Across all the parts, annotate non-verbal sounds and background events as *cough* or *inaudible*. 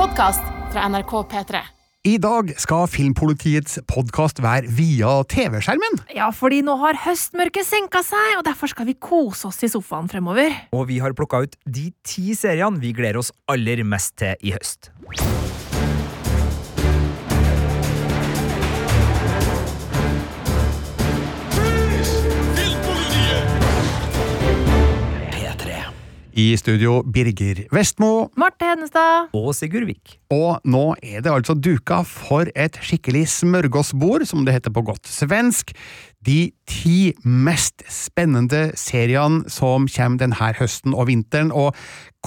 podkast fra NRK P3. I dag skal Filmpolitiets podkast være via TV-skjermen. Ja, fordi nå har høstmørket senka seg, og derfor skal vi kose oss i sofaen fremover. Og vi har plukka ut de ti seriene vi gleder oss aller mest til i høst. I studio Birger Vestmo. Marte Hennestad. Og Sigurd Vik. Og nå er det altså duka for et skikkelig smørgåsbord, som det heter på godt svensk. De ti mest spennende seriene som kommer denne høsten og vinteren. Og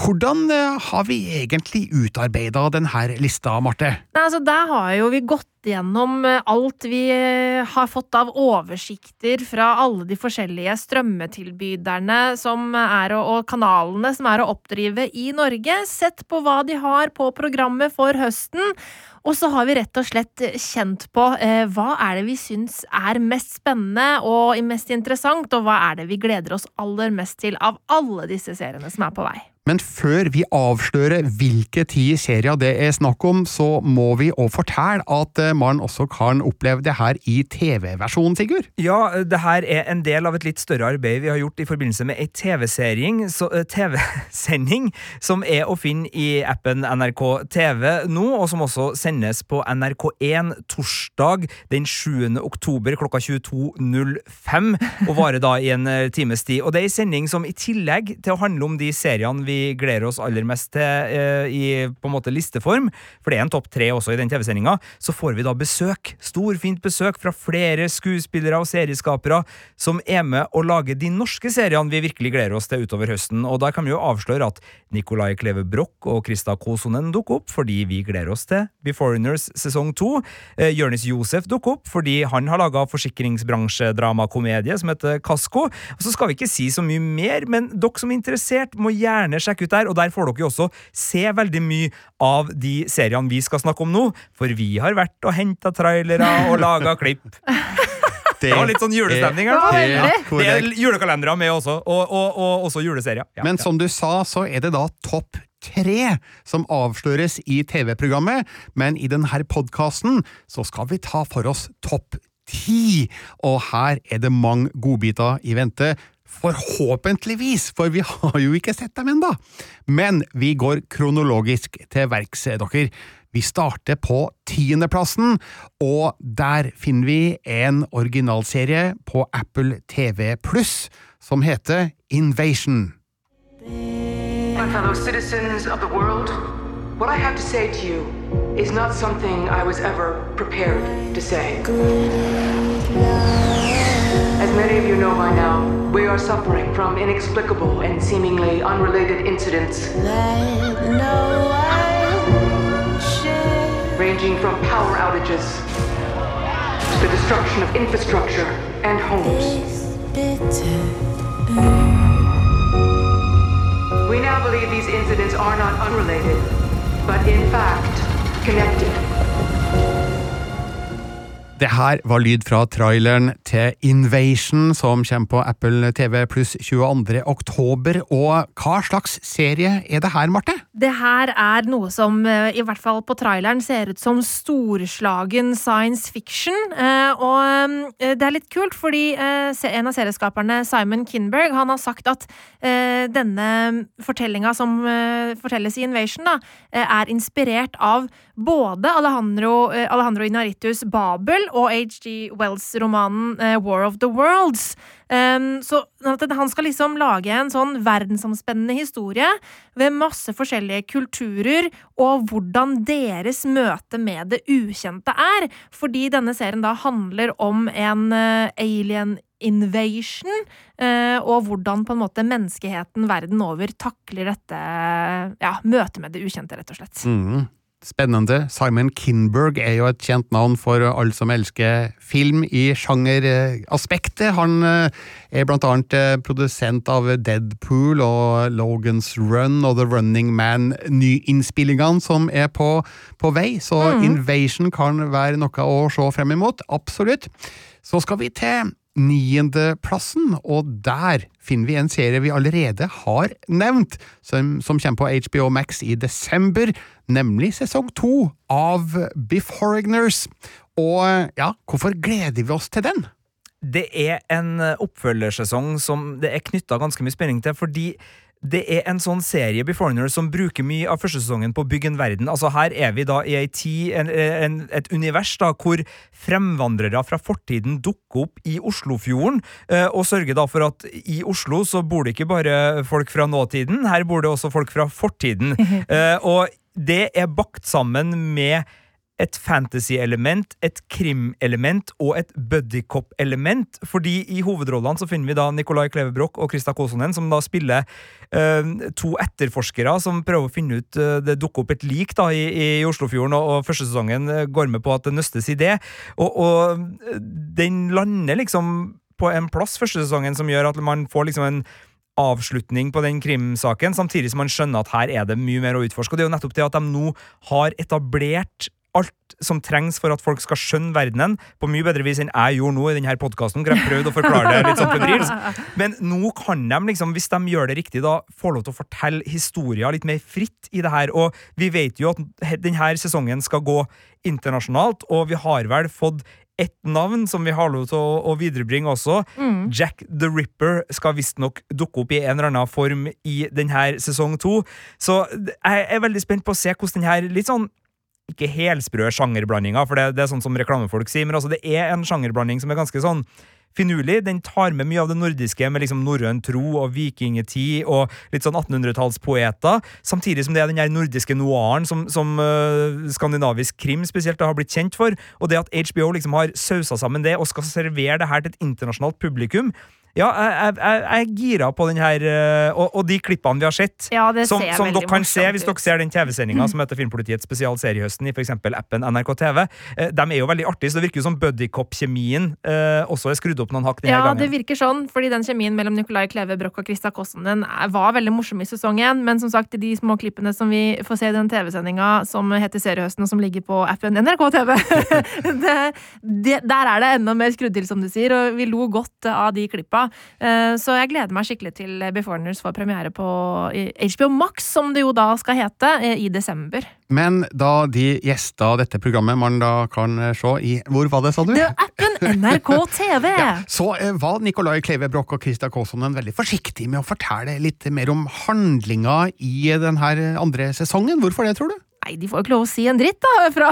hvordan eh, har vi egentlig utarbeida denne lista, Marte? Nei, altså, Der har jo vi gått gjennom eh, alt vi eh, har fått av oversikter fra alle de forskjellige strømmetilbyderne som er, og kanalene som er å oppdrive i Norge. Sett på hva de har på programmet for høsten. Og så har vi rett og slett kjent på eh, hva er det vi syns er mest spennende og mest interessant, og hva er det vi gleder oss aller mest til av alle disse seriene som er på vei. Men før vi avslører hvilke ti serier det er snakk om, så må vi òg fortelle at eh, man også kan oppleve det her i TV-versjonen, Sigurd? Ja, det her er en del av et litt større arbeid vi har gjort i forbindelse med ei TV-sending TV som er å finne i appen NRK TV nå, og som også sendes på NRK1 torsdag den 7. oktober klokka 22.05, og varer da i en eh, times tid. Og det er ei sending som i tillegg til å handle om de seriene vi vi gleder oss aller mest til uh, i på en måte listeform, for det er en topp tre også i den TV-sendinga, så får vi da besøk, storfint besøk fra flere skuespillere og serieskapere som er med å lage de norske seriene vi virkelig gleder oss til utover høsten. Og da kan vi jo avsløre at Nicolai Kleve Broch og Krista Kosonen dukker opp fordi vi gleder oss til Beforeigners sesong to. Eh, Jonis Josef dukker opp fordi han har laga forsikringsbransjedramakomedie som heter Kasko. Og så skal vi ikke si så mye mer, men dere som er interessert, må gjerne sjekke ut der, og der får dere jo også se veldig mye av de seriene vi skal snakke om nå, for vi har vært og henta trailere og laga klipp. *laughs* Det var litt sånn julestemning her. Det er julekalendere med også, og, og, og også juleserier. Ja, Men som du sa, så er det da topp tre som avsløres i TV-programmet, men i denne podkasten så skal vi ta for oss topp ti, og her er det mange godbiter i vente. Forhåpentligvis, for vi har jo ikke sett dem ennå. Men vi går kronologisk til verks, dere. Vi starter på tiendeplassen, og der finner vi en originalserie på Apple TV Pluss som heter Invasion. My fellow citizens of the world, what I have to say to you is not something I was ever prepared to say. As many of you know by now, we are suffering from inexplicable and seemingly unrelated incidents. Ranging from power outages to the destruction of infrastructure and homes. We now believe these incidents are not unrelated, but in fact connected. Det her var lyd fra traileren til Invasion, som kommer på Apple TV pluss 22. oktober. Og hva slags serie er det her, Marte? Det her er noe som eh, i hvert fall på traileren ser ut som storslagen science fiction. Eh, og eh, det er litt kult, fordi en av serieskaperne, Simon Kinberg, han har sagt at denne fortellinga som fortelles i Invasion, da, er inspirert av både Alejandro, Alejandro Inaritus Babel og HG Wells-romanen War of the Worlds. Um, så han skal liksom lage en sånn verdensomspennende historie ved masse forskjellige kulturer, og hvordan deres møte med det ukjente er. Fordi denne serien da handler om en uh, alien invasion, uh, og hvordan på en måte menneskeheten verden over takler dette ja, møtet med det ukjente, rett og slett. Mm. Spennende. Simon Kinberg er jo et kjent navn for alle som elsker film i sjangeraspektet. Han eh, er blant annet eh, produsent av Deadpool og Logans Run og The Running Man-nyinnspillingene som er på, på vei, så mm. Invasion kan være noe å se frem imot. Absolutt. Så skal vi til niendeplassen, og der finner vi en serie vi allerede har nevnt, som, som kommer på HBO Max i desember, nemlig sesong to av Beforeigners. Og ja, hvorfor gleder vi oss til den? Det er en oppfølgersesong som det er knytta ganske mye spenning til, fordi det er en sånn serie Beforeigner som bruker mye av første sesongen på å bygge en verden. Altså Her er vi da i ei tid, en, en, et univers da, hvor fremvandrere fra fortiden dukker opp i Oslofjorden, eh, og sørger da for at i Oslo så bor det ikke bare folk fra nåtiden, her bor det også folk fra fortiden. *laughs* Eh, og det er bakt sammen med et fantasy-element, et krim-element og et buddycop-element. Fordi i hovedrollene så finner vi da Nicolai Klevebrok og Krista Kåsonen, som da spiller uh, to etterforskere som prøver å finne ut uh, Det dukker opp et lik da i, i Oslofjorden, og, og første sesongen uh, går med på at det nøstes i det. Og, og den lander liksom på en plass første sesongen som gjør at man får liksom en avslutning på den krimsaken, samtidig som man skjønner at her er det mye mer å utforske. Og det er jo nettopp det at de nå har etablert alt som trengs for at folk skal skjønne verdenen, på mye bedre vis enn jeg gjorde nå i denne podkasten. Jeg prøvde å forklare det litt sånn febrilsk. Men nå kan de, liksom, hvis de gjør det riktig, da få lov til å fortelle historier litt mer fritt i det her. Og vi vet jo at denne sesongen skal gå internasjonalt, og vi har vel fått ett navn som vi har lov til å, å viderebringe også. Mm. Jack the Ripper skal visstnok dukke opp i en eller annen form i denne sesong to. Så jeg er veldig spent på å se hvordan denne litt sånn ikke helsprø sjangerblandinga, for det, det, er sånn som reklamefolk sier, men altså det er en sjangerblanding som er ganske sånn finurlig. Den tar med mye av det nordiske, med liksom norrøn tro og vikingtid og litt sånn 1800-tallspoeter, samtidig som det er den der nordiske noiren som, som uh, skandinavisk krim spesielt har blitt kjent for. Og det at HBO liksom har sausa sammen det og skal servere det her til et internasjonalt publikum, ja, jeg, jeg, jeg er gira på den her, eh, og, og, de klippene vi har sett. Ja, som, som dere kan se hvis dere ser den TV-sendinga mm. som heter Filmpolitiets spesialseriehøsten i f.eks. appen NRK TV. Eh, de er jo veldig artige, så det virker jo som buddycop-kjemien også er skrudd opp noen hakk denne ja, gangen. Ja, det virker sånn, fordi den kjemien mellom Nicolai Kleve Broch og Krista Kossen var veldig morsom i sesong én, men som sagt, de små klippene som vi får se i den TV-sendinga som heter Seriehøsten, og som ligger på appen NRK TV, *laughs* det, det, der er det enda mer skrudd til, som du sier, og vi lo godt av de klippa. Eh, så jeg gleder meg skikkelig til Beforeigners får premiere på HBO Max, som det jo da skal hete, eh, i desember. Men da de gjesta dette programmet man da kan eh, se i Hvor var det, sa du? Det er appen NRK TV! *laughs* ja, så var Nicolai Kleve Broch og Krista Kaasonen veldig forsiktige med å fortelle litt mer om handlinga i denne andre sesongen. Hvorfor det, tror du? Nei, de får jo ikke lov å si en dritt, da! Fra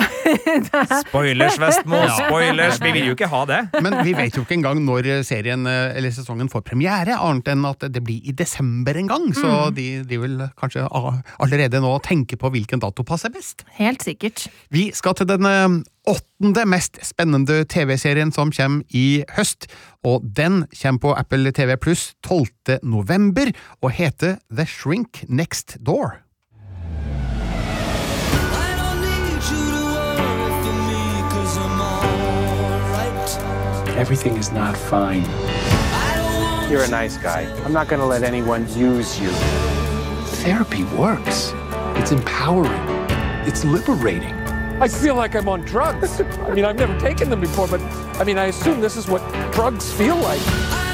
*laughs* Spoilers, Vestmo! Spoilers! Vi vil jo ikke ha det. Men vi vet jo ikke engang når serien eller sesongen får premiere, annet enn at det blir i desember en gang. Så mm. de, de, vil kanskje allerede nå tenke på hvilken dato passer best. Helt sikkert. Vi skal til den eh, åttende mest spennende TV-serien som kommer i høst, og den kommer på Apple TV Pluss 12. november og heter The Shrink Next Door. Everything is not fine. You're a nice guy. I'm not going to let anyone use you. Therapy works. It's empowering. It's liberating. I feel like I'm on drugs. I mean, I've never taken them before, but I mean, I assume this is what drugs feel like.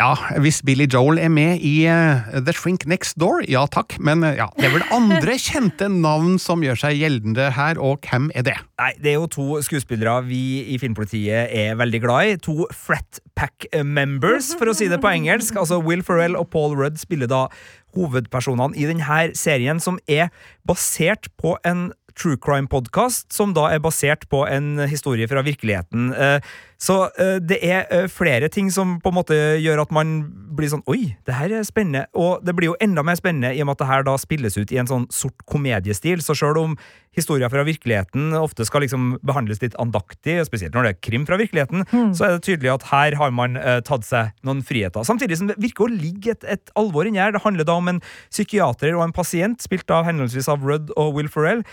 Ja, hvis Billy Joel er med i uh, The Shrink Next Door, ja takk, men uh, ja, det er vel andre *laughs* kjente navn som gjør seg gjeldende her, og hvem er det? Nei, Det er jo to skuespillere vi i Filmpolitiet er veldig glad i. To Frat Pack members, for å si det på engelsk. Altså Will Ferrell og Paul Rudd spiller da hovedpersonene i denne serien, som er basert på en true crime-podkast, som da er basert på en historie fra virkeligheten. Uh, så uh, det er uh, flere ting som på en måte gjør at man blir sånn Oi, det her er spennende. Og det blir jo enda mer spennende i og med at det her da spilles ut i en sånn sort komediestil. Så sjøl om historier fra virkeligheten ofte skal liksom behandles litt andaktig, spesielt når det er krim fra virkeligheten, mm. så er det tydelig at her har man uh, tatt seg noen friheter. Samtidig som det virker å ligge et, et alvor inni her. Det handler da om en psykiater og en pasient, spilt av henholdsvis av Rudd og Will Ferrell,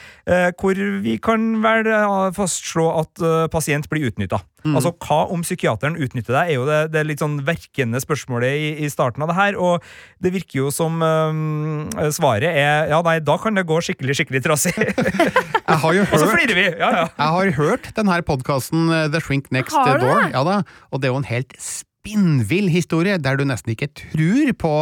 hvor vi kan vel fastslå at pasient blir utnytta. Altså, Hva om psykiateren utnytter deg, er jo det, det litt sånn verkende spørsmålet i, i, starten av det her. Og det virker jo som um, svaret er ja, nei, da kan det gå skikkelig, skikkelig trassig. *laughs* Jeg har jo hørt, og så flirer vi! Ja, ja. Jeg har hørt denne podkasten The Shrink Next Har du Door. Ja da, og det er jo en helt spinnvill historie, der du nesten ikke tror på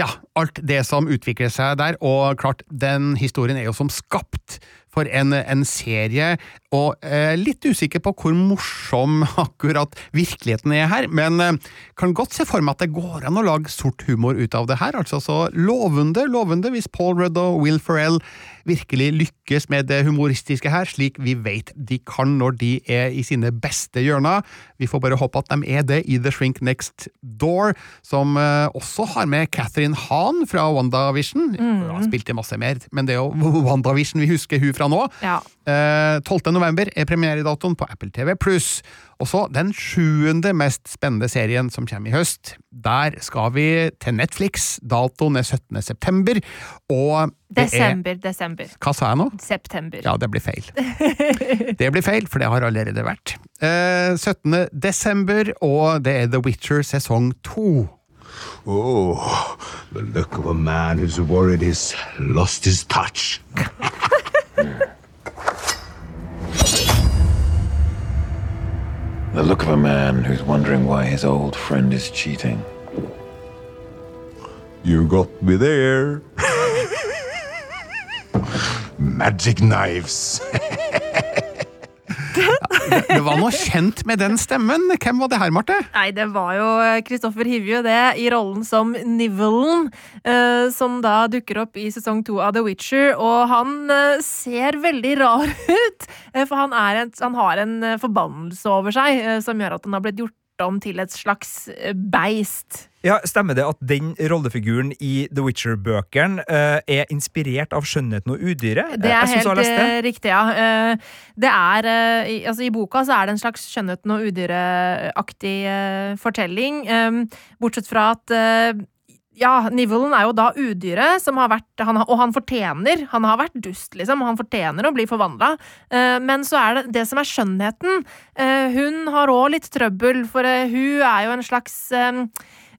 ja, alt det som utvikler seg der. Og klart, den historien er jo som skapt for en, en serie, og eh, litt usikker på hvor morsom *laughs* akkurat virkeligheten er her, men eh, kan godt se for meg at det går an å lage sort humor ut av det her. altså Så lovende, lovende hvis Paul Rudd og Will Ferrell virkelig lykkes med det humoristiske her, slik vi vet de kan når de er i sine beste hjørner. Vi får bare håpe at de er det i The Shrink Next Door, som eh, også har med Catherine Hahn fra WandaVision. Hun har spilt i masse mer, men det er jo *laughs* WandaVision vi husker hun fra nå. Ja. Eh, 12. november er premieredatoen på Apple TV+. Og så den sjuende mest spennende serien som kommer i høst. Der skal vi til Netflix. Datoen er 17. september. Og det er Desember, desember. Hva sa jeg nå? September. Ja, det blir feil. *laughs* Det blir feil, for det har allerede vært. Eh, 17. desember, og det er The Witcher sesong to. Oh, the look of a man who's worried he's lost his touch. *laughs* The look of a man who's wondering why his old friend is cheating. You got me there. *laughs* Magic knives. *laughs* Det var noe kjent med den stemmen. Hvem var det her, Marte? Nei, det var jo Kristoffer Hivju, det, i rollen som Nivelen, eh, som da dukker opp i sesong to av The Witcher, og han eh, ser veldig rar *laughs* ut, eh, for han, et, han har en eh, forbannelse over seg, eh, som gjør at han har blitt gjort om til et slags eh, beist. Ja, Stemmer det at den rollefiguren i The Witcher-bøkene uh, er inspirert av skjønnheten og udyret? Det er helt det. eh, riktig, ja. Uh, Det er uh, i, Altså, i boka så er det en slags skjønnheten og udyreaktig eh, fortelling, Um, bortsett fra at ja, Nivelen er jo da udyret, som har vært, han, og han fortjener Han har vært dust, liksom, og han fortjener å bli forvandla. Eh, men så er det det som er skjønnheten. Eh, hun har òg litt trøbbel, for eh, hun er jo en slags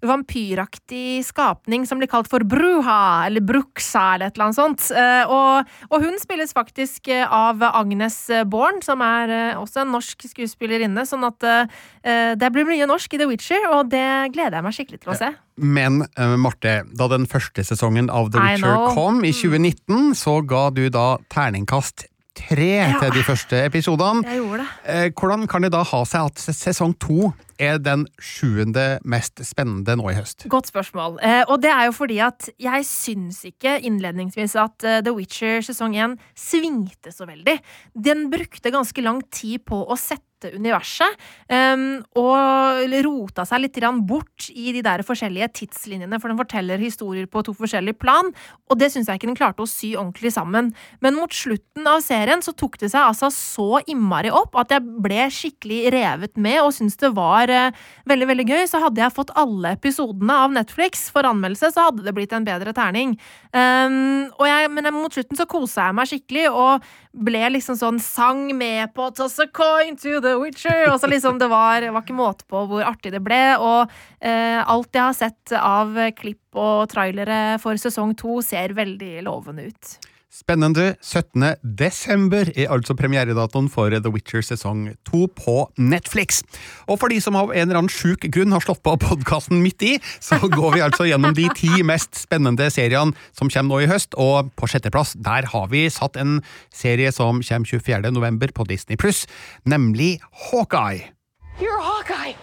vampyraktig skapning som blir kalt for Bruha, eller Bruxa, eller et eller annet sånt. Eh, og, og hun spilles faktisk eh, av Agnes Born, som er eh, også en norsk skuespillerinne, sånn at eh, det blir mye norsk i The Witcher, og det gleder jeg meg skikkelig til å se. Men eh, Marte, da den første sesongen av The Witcher. Mm. kom i 2019, så ga du da terningkast tre Ja. til de første episodene. Jeg gjorde det. Eh, Hvordan kan det da ha seg at sesong to er den sjuende mest spennende nå i høst? Godt spørsmål. Eh, og det er jo fordi at jeg syns ikke innledningsvis at eh, The Witcher sesong 1 svingte så veldig. Den brukte ganske lang tid på å sette universet, Um, og rota seg litt bort i de der forskjellige tidslinjene, for den forteller historier på to forskjellige plan, og det syns jeg ikke den klarte å sy ordentlig sammen. Men mot slutten av serien så tok det seg altså så innmari opp at jeg ble skikkelig revet med og syntes det var uh, veldig, veldig gøy. Så hadde jeg fått alle episodene av Netflix for anmeldelse, så hadde det blitt en bedre terning. Um, jeg, men mot slutten så kosa jeg meg skikkelig og ble liksom sånn sang med på Toss a coin to the Witcher. Og så liksom det var, var ikke måte på hvor artig det ble. Og eh, alt jeg har sett av klipp og trailere for sesong to, ser veldig lovende ut. Spennende. 17. desember er altså premieredatoen for The Witcher sesong 2 på Netflix. Og for de som av en eller annen sjuk grunn har slått på podkasten midt i, så går vi altså gjennom de ti mest spennende seriene som kommer nå i høst, og på sjetteplass der har vi satt en serie som kommer 24. november på Disney Pluss, nemlig Hawkeye. You're Hawkeye.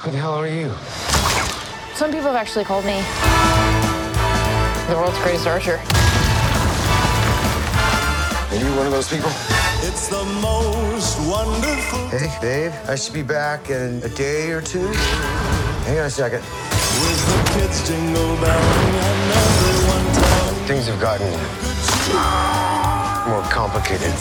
Who the hell are you? Some people have actually called me the world's greatest archer. Are you one of those people? It's the most wonderful. Hey, babe, I should be back in a day or two. Hang on a second. With the kids jingle everyone Things have gotten more complicated.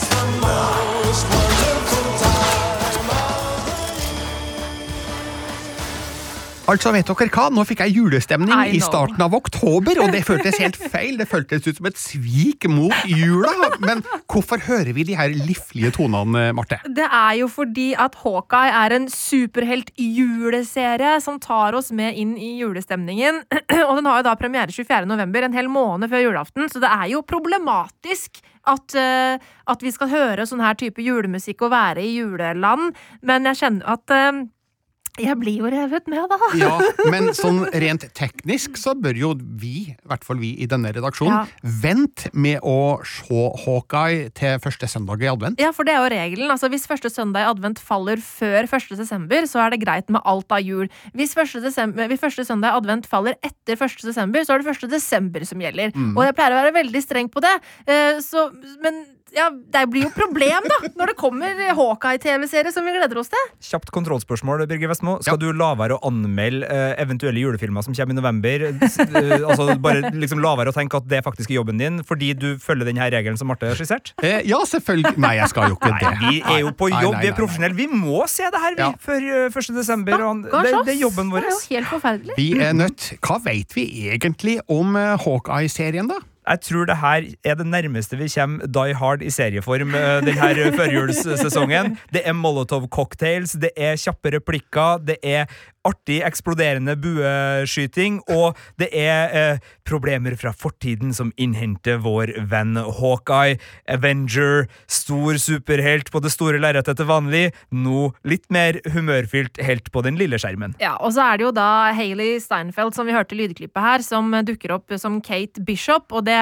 Altså, vet dere hva? Nå fikk jeg julestemning I starten av oktober, og det føltes helt feil. Det føltes ut som et svik mot jula. Men hvorfor hører vi de her liflige tonene, Marte? Det er jo fordi at Hawkeye er en superhelt-juleserie som tar oss med inn i julestemningen. *clears throat* Og den har jo da premiere 24. november, en hel måned før julaften, så det er jo problematisk at, eh, at vi skal høre sånn her type julemusikk og være i juleland, men jeg kjenner at eh, jeg blir jo revet med, da. Ja, *laughs* men sånn rent teknisk så bør jo vi, i hvert fall vi i denne redaksjonen, vente med å se Hawkeye til første søndag i advent. Ja, for det er jo regelen. Altså, hvis første søndag i advent faller før 1. desember, så er det greit med alt av jul. Hvis første, desember, hvis første søndag i advent faller etter 1. desember, så er det 1. desember som gjelder. Mm. Og jeg pleier å være veldig streng på det. Eh, så, men ja, det blir jo problem, da, når det kommer Hawkeye-TV-serie som vi gleder oss til. Kjapt kontrollspørsmål, Birger Vestmo. Skal du la være å anmelde uh, eventuelle julefilmer som kommer i november? Eh, altså Bare liksom la være å tenke at det faktisk er jobben din, fordi du følger denne regelen som Marte har skissert? Eh, ja, selvfølgelig. Nei, jeg skal jo ikke det. Vi er jo på jobb, vi er profesjonelle. Vi må se det her, vi, Ja. før eh, 1. desember. og Det, det er jobben vår. Det er jo helt forferdelig. Vi er nødt. Hva vet vi egentlig om eh, Hawkeye-serien, da? Jeg tror det her er det nærmeste vi kommer Die Hard i serieform eh, denne førjulssesongen. Det er Molotov cocktails, det er kjappe replikker, det er artig eksploderende bueskyting, og det er eh, problemer fra fortiden som innhenter vår venn Hawkeye, Avenger, stor superhelt på det store lerretet til vanlig, nå litt mer humørfylt helt på den lille skjermen. Ja, og så er det jo da Hayley Steinfeld, som vi hørte lydklippet her, som dukker opp som Kate Bishop. Og det,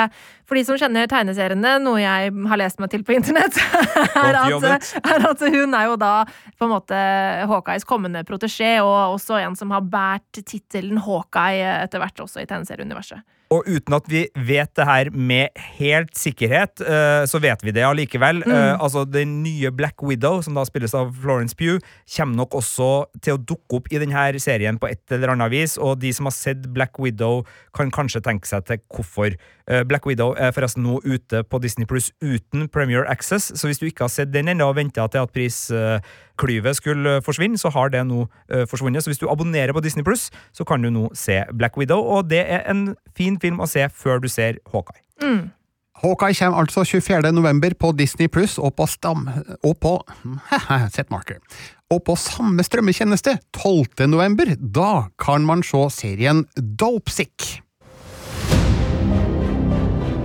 for de som kjenner tegneseriene, noe jeg har lest meg til på internett, *laughs* er at, er at hun er jo da på en måte Hawkeyes kommende protesjé, og også en som har båret tittelen Hawkeye etter hvert også i tegneserieuniverset. Og uten at vi vet det her med helt sikkerhet, eh, så vet vi det allikevel. Mm. altså, Den nye Black Widow, som da spilles av Florence Pugh, kommer nok også til å dukke opp i denne serien på et eller annet vis, og de som har sett Black Widow, kan kanskje tenke seg til hvorfor. Eh, Black Widow er forresten nå ute på Disney Pluss uten Premier Access, så hvis du ikke har sett den ennå og venter til at prisklyvet skulle forsvinne, så har det nå eh, forsvunnet. Så hvis du abonnerer på Disney Pluss, så kan du nå se Black Widow, og det er en fin film å se før du ser Hawkeye. Hawkeye kommer altså 24. november på Disney Pluss og på stam... Og på *laughs* Sett marker. Og på samme strømmetjeneste 12. november. Da kan man se serien Dopesick.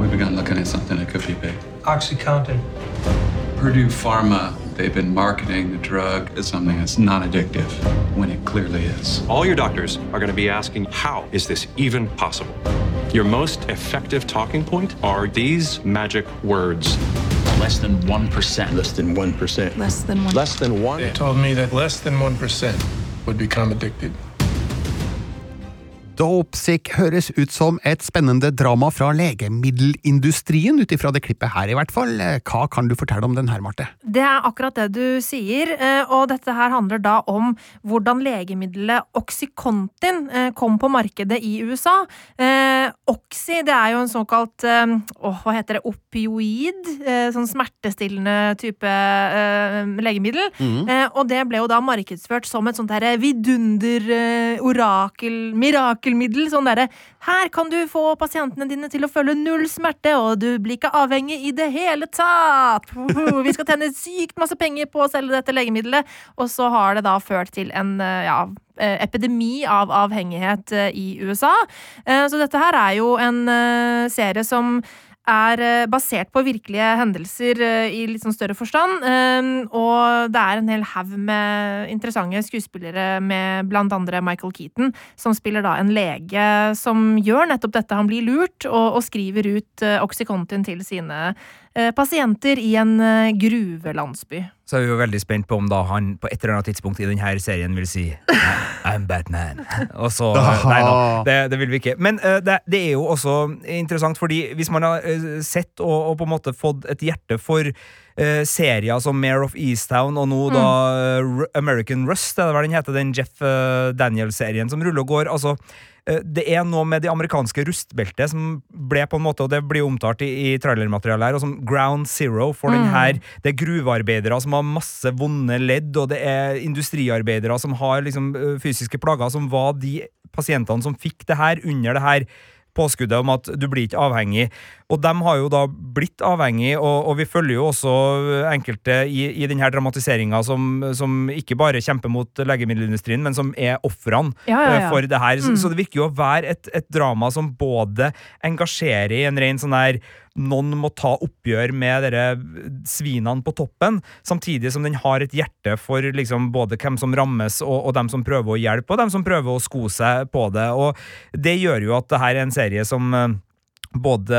We begun looking at something that could be big. Oxycontin. Purdue Pharma, they've been marketing the drug as something that's non addictive when it clearly is. All your doctors are going to be asking, how is this even possible? Your most effective talking point are these magic words. Less than 1%. Less than 1%. Less than one. Less than 1? They told me that less than 1% would become addicted. Dopesick høres ut som et spennende drama fra legemiddelindustrien, ut ifra det klippet her i hvert fall. Hva kan du fortelle om den her, Marte? Det er akkurat det du sier, eh, og dette her handler da om hvordan legemiddelet Oxycontin eh, kom på markedet i USA. Eh, Oxy, det er jo en såkalt eh, åh, hva heter det, opioid? Eh, sånn smertestillende type legemiddel. Eh, og det ble jo da markedsført som et sånt derre vidunder, orakel, mirakelmiddel. Sånn derre Her kan du få pasientene dine til å føle null smerte, og du blir ikke avhengig i det hele tatt! Vi skal tjene sykt masse penger på å selge dette legemiddelet. Og så har det da ført til en ja, epidemi av avhengighet eh, i USA. Eh, Så dette her er jo en eh, serie som er eh, basert på virkelige hendelser eh, i litt sånn større forstand. eh, Og det er en hel haug med interessante skuespillere med blant andre Michael Keaton, som spiller da en lege som gjør nettopp dette. Han blir lurt og, og skriver ut eh, Oxycontin til sine eh, pasienter i en eh, gruvelandsby. Så er vi jo veldig spent på om da han på et eller annet tidspunkt i denne serien vil si I'm Batman. *laughs* Og så *laughs* Nei da, det, det vil vi ikke. Men uh, det, det er jo også interessant, fordi hvis man har eh, sett og, og på en måte fått et hjerte for uh, serier som Mare of Easttown og nå da eh, R- American Rust, er det hva den heter, den Jeff Daniels-serien som ruller og går. altså det er noe med de amerikanske rustbeltet som ble på en måte, og det blir omtalt i, i trailermaterialet her, og som ground zero for den Mm. her. Det er gruvearbeidere som har masse vonde ledd, og det er industriarbeidere som har liksom fysiske plager, som var de pasientene som fikk det her under det her påskuddet om at du blir ikke avhengig. Og de har jo da blitt avhengig, og, og vi følger jo også enkelte i, i denne dramatiseringa som, som ikke bare kjemper mot legemiddelindustrien, men som er ofrene Ja, ja, ja. eh, for det her. Så, Mm. så det virker jo å være et, et drama som både engasjerer i en ren sånn her noen må ta oppgjør med dere svinene på toppen, samtidig som den har et hjerte for liksom både hvem som rammes, og, og dem som prøver å hjelpe, og dem som prøver å sko seg på det. Og det gjør jo at det her er en serie som eh, både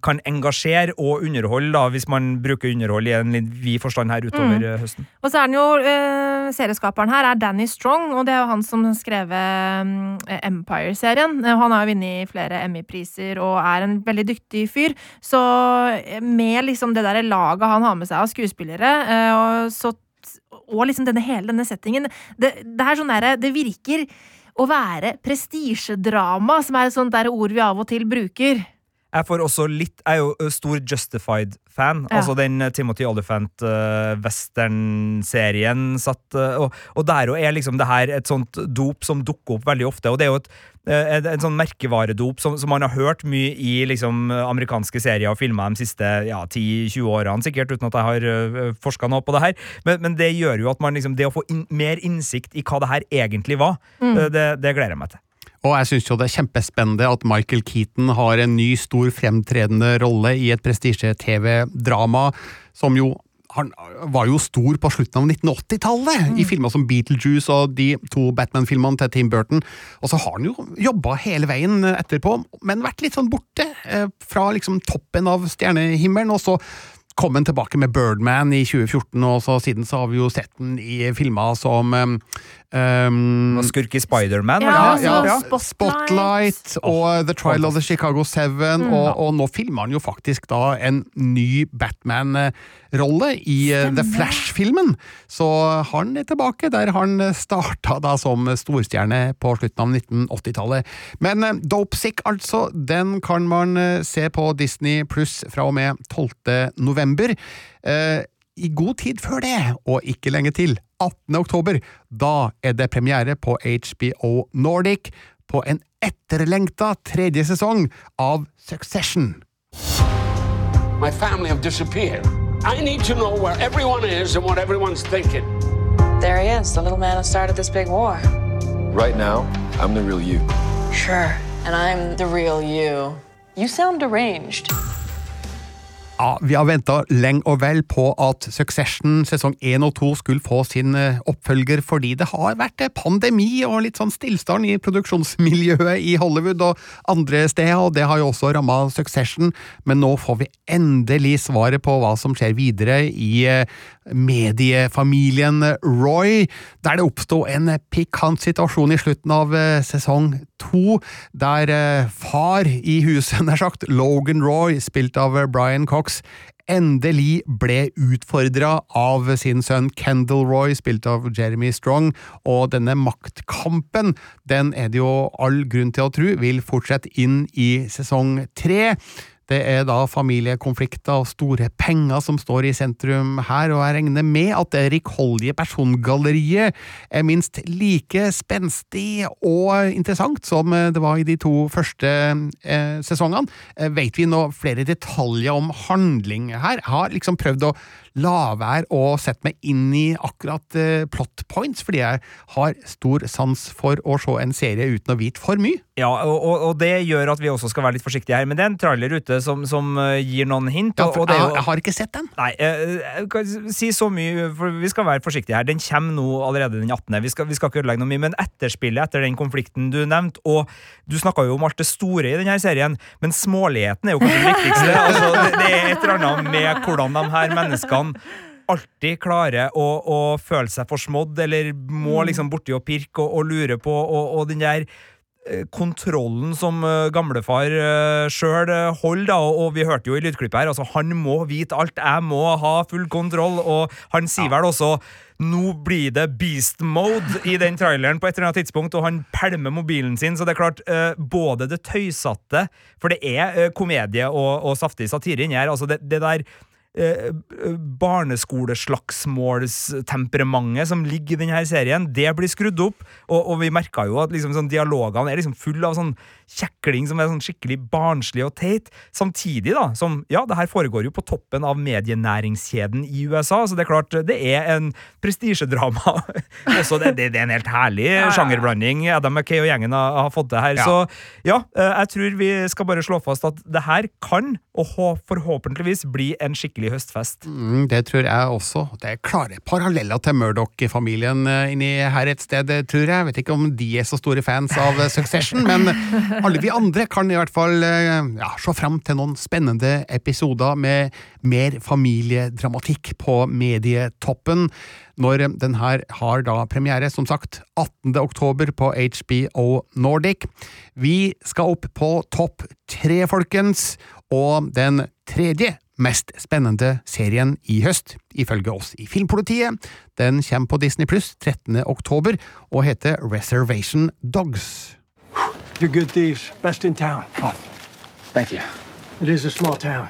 kan engasjere og underholde, da, hvis man bruker underhold i en litt vid forstand her utover Mm. eh, høsten. Og så er den jo, eh, serieskaperen her er Danny Strong, og det er jo han som har skrevet mm, Empire-serien. Eh, Han har jo vunnet flere Emmy-priser og er en veldig dyktig fyr. Så eh, med liksom det der laget han har med seg av skuespillere, eh, og, så, og liksom denne, hele denne settingen, det, det er sånn derre Det virker å være prestisjedrama, som er et sånt der ord vi av og til bruker. Jeg får også litt Jeg er jo stor Justified-fan. Ja. Altså den Timothy Olyphant-western-serien satt uh, og, og der òg er liksom det her et sånt dop som dukker opp veldig ofte. Og det er jo et, en, en sånn merkevaredop som, som man har hørt mye i liksom amerikanske serier og filmer de siste ja, 10-20 årene, sikkert, uten at jeg har forska noe på det her. Men, men det gjør jo at man liksom Det å få in mer innsikt i hva det her egentlig var, Mm. det, det gleder jeg meg til. Og jeg syns jo det er kjempespennende at Michael Keaton har en ny, stor, fremtredende rolle i et prestisje-TV-drama som jo han var jo stor på slutten av 1980-tallet, i filmer som Beetlejuice og de to Batman-filmene til Tim Burton. Og så har han jo jobba hele veien etterpå, men vært litt sånn borte eh, fra liksom toppen av stjernehimmelen. Og så kom han tilbake med Birdman i 2014, og så siden så har vi jo sett den i filmer som um, Skurk i Spiderman, Ja, ja, altså, ja, Spotlight. Spotlight og The Trial of the Chicago Seven, Mm. og, og nå filmer han jo faktisk da en ny Batman-rolle i eh, The Flash-filmen. Så han er tilbake der han starta da som storstjerne på slutten av 1980-tallet. Men Dopesick, Dope Sick, altså, den kan man eh, se på Disney pluss fra og med 12. november. Eh, i god tid før det, og ikke lenge til, 18. oktober, da er det premiere på HBO Nordic på en etterlengta tredje sesong av Succession. My family have disappeared. I need to know where everyone is and what everyone's thinking. There he is, the little man who started this big war. Right now, I'm the real you. Sure. And I'm the real you. You sound deranged. Ja, Vi har venta lenge og vel på at Succession sesong 1 og 2 skulle få sin eh, oppfølger, fordi det har vært eh, pandemi og litt sånn stillstand i produksjonsmiljøet i Hollywood og andre steder, og det har jo også ramma Succession, men nå får vi endelig svaret på hva som skjer videre i eh, mediefamilien Roy, der det oppsto en pikant situasjon i slutten av sesong sesong to, der eh, far i huset, *laughs* nær sagt, Logan Roy, spilt av eh, Brian Cox, endelig ble utfordra av sin sønn Kendal Roy, spilt av Jeremy Strong, og denne maktkampen, den er det jo all grunn til å tro vil fortsette inn i sesong tre. Det er da familiekonflikter og store penger som står i sentrum her, og jeg regner med at det rikholdige persongalleriet er minst like spenstig og interessant som det var i de to første eh, sesongene. Eh, vet vi nå flere detaljer om handling her? Jeg har liksom prøvd å la være å sette meg inn i akkurat uh, plot points, fordi jeg har stor sans for å se en serie uten å vite for mye. Ja, og, og, og det gjør at vi også skal være litt forsiktige her. Men det er en trailer ute som, som eh, gir noen hint. Ja, for og det er jeg, jo- jeg har ikke sett den. Nei, eh, jeg kan si så mye, for vi skal være forsiktige her. Den kommer nå allerede den 18. Vi skal, vi skal ikke ødelegge noe mye, men etterspillet etter den konflikten du nevnte, og du snakka jo om alt det store i denne serien, men småligheten er jo kanskje det viktigste. *laughs* Altså, det, det er et eller annet med hvordan de her menneskene alltid klarer å, å føle seg forsmådd, eller må liksom borti og pirke og, og lure på, og, og den der eh, kontrollen som eh, gamlefar uh, sjøl holder, da, og, vi hørte jo i lydklippet her, altså han må vite alt, jeg må ha full kontroll, og han sier vel også nå blir det beast mode i den traileren på et eller annet tidspunkt, og han pælmer mobilen sin. Så det er klart, eh, både det tøysete For det er eh, komedie og, og saftig satire inni her. Altså det, det der eh, barneskoleslagsmålstemperamentet som ligger i denne serien, det blir skrudd opp. Og, og vi merka jo at liksom, sånn, dialogene er liksom full av sånn kjekling som er sånn skikkelig barnslig og teit. Samtidig da, som ja, det her foregår jo på toppen av medienæringskjeden i USA, så det er klart det er en prestisjedrama. *laughs* Også det, det, det, er en helt herlig ja, ja. sjangerblanding Adam McKay og gjengen har, har fått det her. Ja. Så ja, eh, jeg tror vi skal bare slå fast at det her kan, og forhåpentligvis, bli en skikkelig høstfest. Mm, det tror jeg også. Det er klare paralleller til Murdoch-familien eh, inni her et sted, tror jeg. Jeg vet ikke om de er så store fans av Succession, men *laughs* alle vi andre kan i hvert fall eh, ja, se fram til noen spennende episoder med mer familiedramatikk på medietoppen, når den her har da premiere, som sagt, 18. oktober på HBO Nordic. Vi skal opp på topp tre, folkens, og den tredje mest spennende serien i høst, ifølge oss i Filmpolitiet. Den kommer på Disney Pluss 13. oktober og heter Reservation Dogs. You're good thieves. Best in town. Oh, thank you. It is a small town.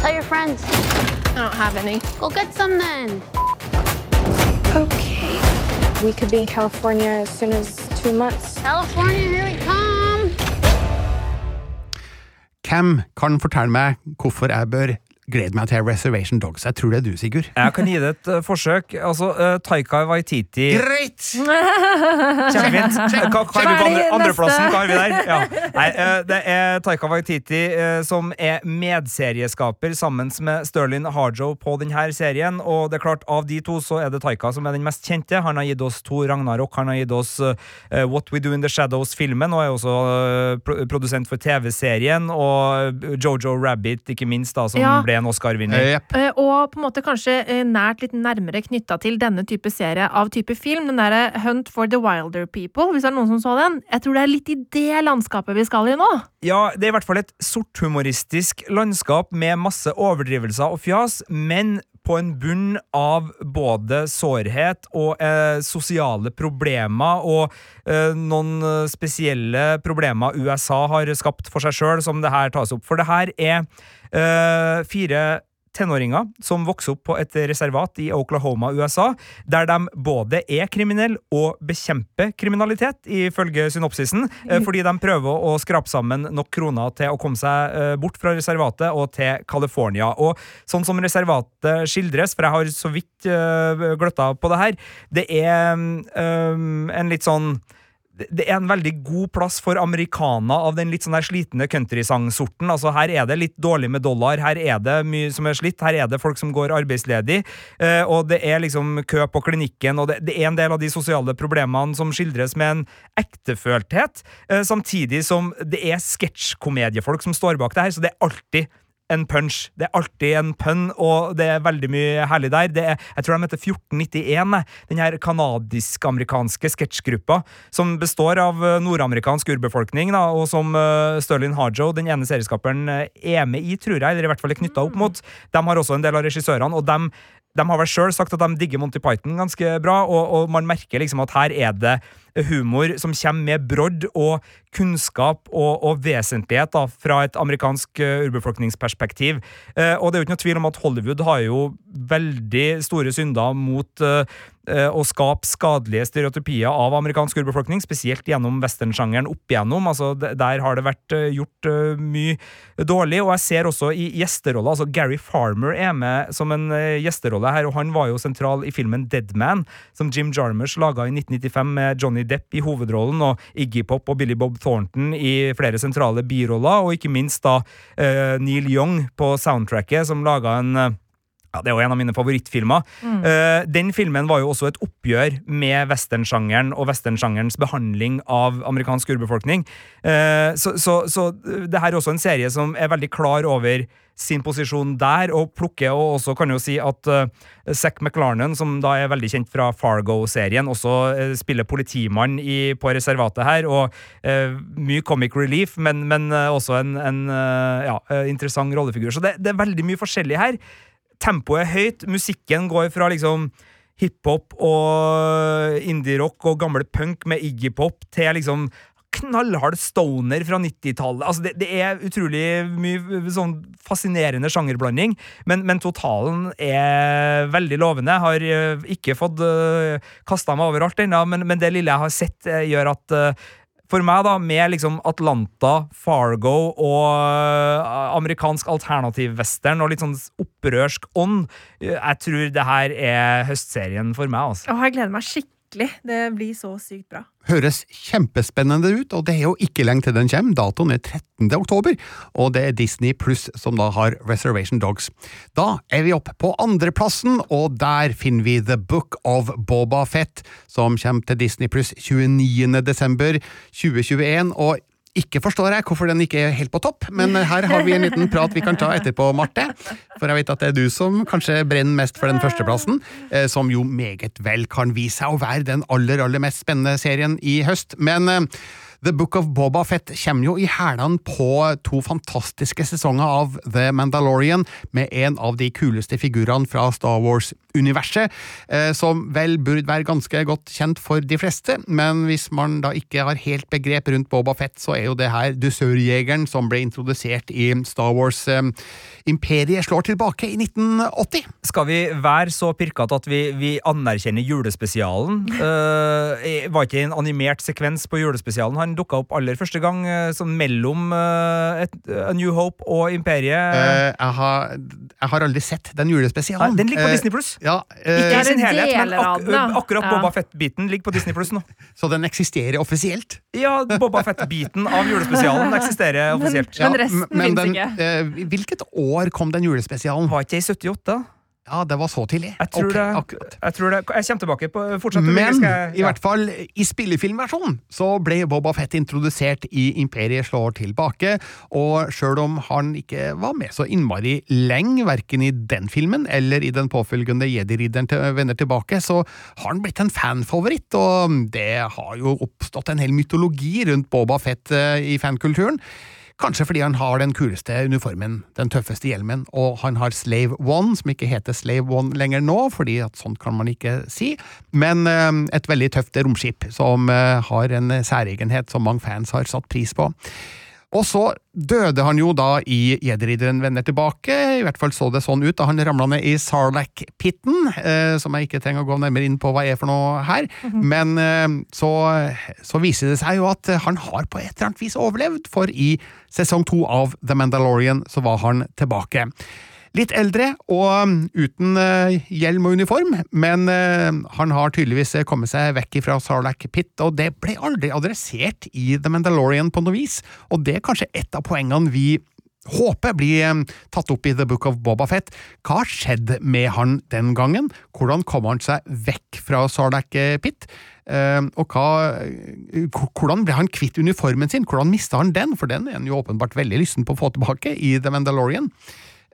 Tell your friends. I don't have any. Go get some then. Okay. We could be in California as soon as two months. California, here we come. Hvem kan fortelle meg hvorfor jeg bør gleder meg til Reservation Dogs. Jeg tror det er du, Sigurd. Jeg kan gi det et uh, forsøk. Altså, uh, Taika Waititi Greit! *laughs* Kjempefint. Hva har vi på andreplassen? Hva har vi der? Ja. Nei, uh, det er Taika Waititi som er medserieskaper sammen med Sterling Harjo på denne serien. Og det er klart, av de to så er det Taika som er den mest kjente. Han har gitt oss to Ragnarok, han har gitt oss What We Do In The Shadows-filmen, og er også produsent for TV-serien, og Jojo Rabbit, ikke minst, da, som ja. ble en Oscar-vinner. Yep. Eh, og på en måte kanskje eh, nært litt nærmere knytta til denne type serie av type film. Den derre Hunt for the Wilder People, hvis det er noen som så den. Jeg tror det er litt i det landskapet vi skal i nå. Ja, det er i hvert fall et sorthumoristisk landskap med masse overdrivelser og fjas, men på en bunn av både sårhet og eh, sosiale problemer og eh, noen spesielle problemer USA har skapt for seg sjøl, som det her tas opp. For det her er eh, fire tenåringer som vokser opp på et reservat i Oklahoma, USA, der de både er kriminelle og bekjemper kriminalitet, ifølge synopsisen, uh, fordi de prøver å skrape sammen nok kroner til å komme seg uh, bort fra reservatet og til California. Og sånn som reservatet skildres, for jeg har så vidt gløtta på det her, det er um, en litt sånn det er en veldig god plass for amerikaner av den litt sånn der slitne countrysangsorten. Altså, her er det litt dårlig med dollar, her er det mye som er slitt, her er det folk som går arbeidsledig, uh, og det er liksom kø på klinikken, og det, er en del av de sosiale problemene som skildres med en ektefølthet, uh, samtidig som det er sketsjkomediefolk som står bak det her, så det er alltid en punch. Det er alltid en pønn, og det er veldig mye herlig der. Det er, jeg tror de heter 1491, den her kanadisk-amerikanske sketsjgruppa, som består av eh, nordamerikansk urbefolkning, da, og som uh, Sterling Harjo, den ene serieskaperen, eh, er med i, tror jeg, eller i hvert fall er knytta opp mot. De har også en del av regissørene, og de, de har vel sjøl sagt at de digger Monty Python ganske bra, og, og man merker liksom at her er det humor som kommer med brodd og kunnskap og, og vesentlighet da, fra et amerikansk uh, urbefolkningsperspektiv. Uh, og det er jo ikke noe tvil om at Hollywood har jo veldig store synder mot uh, å skape skadelige stereotypier av amerikansk urbefolkning, spesielt gjennom westernsjangeren opp igjennom. Altså, der har det vært gjort mye dårlig. Og jeg ser også i gjesteroller altså Gary Farmer er med som en gjesterolle her, og han var jo sentral i filmen Dead Man, som Jim Jarmers laga i 1995 med Johnny Depp i hovedrollen og Iggy Pop og Billy Bob Thornton i flere sentrale biroller, og ikke minst da uh, Neil Young på soundtracket, som laga en uh, ja, Det er jo en av mine favorittfilmer. Mm. Uh, den filmen var jo også et oppgjør med westernsjangeren og westernsjangerens behandling av amerikansk urbefolkning. Uh, så, så, så det her er også en serie som er veldig klar over sin posisjon der, og plukker og også kan jo si at uh, Zack McLarnon, som da er veldig kjent fra Fargo-serien, også uh, spiller politimann i, på reservatet her, og uh, mye comic relief, men, men eh, også en, en eh, ja, eh, interessant rollefigur. Så det, det er veldig mye forskjellig her. Tempoet er høyt, musikken går fra liksom hiphop og indie-rock og gamle punk med iggy-pop til liksom knallhard stoner fra 90-tallet. Altså det, det er utrolig mye sånn fascinerende sjangerblanding, men, men totalen er veldig lovende. Har eh, ikke fått uh, kasta meg overalt ennå, men, men det lille jeg har sett, eh, gjør at eh, for meg, da, med liksom Atlanta, Fargo og eh, amerikansk alternativ-western og litt sånn opprørsk ånd, eh, jeg tror det her er høstserien for meg, altså. Åh, jeg gleder meg skikkelig. Det blir så sykt bra. Høres kjempespennende ut, og det er jo ikke lenge til den kommer. Datoen er 13. oktober, og det er Disney pluss som da har Reservation Dogs. Da er vi oppe på andreplassen, og der finner vi The Book of Boba Fett, som kommer til Disney pluss 29. desember 2021. og ikke forstår jeg hvorfor den ikke er helt på topp, men her har vi en liten prat vi kan ta etterpå, Marte. For jeg vet at det er du som kanskje brenner mest for den førsteplassen, eh, som jo meget vel kan vise seg å være den aller, aller mest spennende serien i høst. Men eh, The Book of Boba Fett kommer jo i hælene på to fantastiske sesonger av The Mandalorian, med en av de kuleste figurene fra Star Wars-universet, eh, som vel burde være ganske godt kjent for de fleste, men hvis man da ikke har helt begrep rundt Boba Fett, så er jo det her dusørjegeren som ble introdusert i Star Wars eh, Imperiet slår tilbake i 1980. Skal vi være så pirkete at vi, vi anerkjenner julespesialen? Uh, var ikke en animert sekvens på julespesialen? Han dukka opp aller første gang sånn mellom uh, et, A New Hope og Imperiet. Uh, jeg, har, jeg har aldri sett den julespesialen. Nei, den ligger på Disney Pluss. Ja, eh, Ikke i sin helhet, men ak akkurat Ja. Boba Fett-biten ligger på Disney Pluss nå. Så den eksisterer offisielt? Ja, Boba Fett-biten av julespesialen eksisterer offisielt. Ja, men den, eh, hvilket år kom den julespesialen? Var ikke det i 78? Ja, det var så tidlig. Jeg tror, okay, det, jeg tror det Jeg kommer tilbake på fortsatt. Men skal ja. i hvert fall i spillefilmversjonen så ble Boba Fett introdusert i Imperiet slår tilbake, og sjøl om han ikke var med så innmari lenge, verken i den filmen eller i den påfølgende Jedi-ridderen til vender tilbake, så har han blitt en fanfavoritt, og det har jo oppstått en hel mytologi rundt Boba Fett eh, i fankulturen. Kanskje fordi han har den kuleste uniformen, den tøffeste hjelmen, og han har Slave One, som ikke heter Slave One lenger nå, fordi at sånt kan man ikke si, men eh, et veldig tøft romskip som eh, har en særegenhet som mange fans har satt pris på. Og så døde han jo da i Jedi-ridderen vender tilbake, i hvert fall så det sånn ut da han ramla ned i Sarlacc-pitten, eh, som jeg ikke trenger å gå nærmere inn på hva er for noe her, men eh, så, så viser det seg jo at han har på et eller annet vis overlevd, for i sesong to av The Mandalorian så var han tilbake. Litt eldre og um, uten eh, hjelm og uniform, men eh, han har tydeligvis eh, kommet seg vekk fra Sarlacc Pit, og det ble aldri adressert i The Mandalorian på noe vis, og det er kanskje et av poengene vi håper blir eh, tatt opp i The Book of Boba Fett. Hva skjedde med han den gangen? Hvordan kom han seg vekk fra Sarlacc Pit? Eh, og hva, hvordan ble han kvitt uniformen sin? Hvordan mista han den? For den er han jo åpenbart veldig lysten på å få tilbake i The Mandalorian.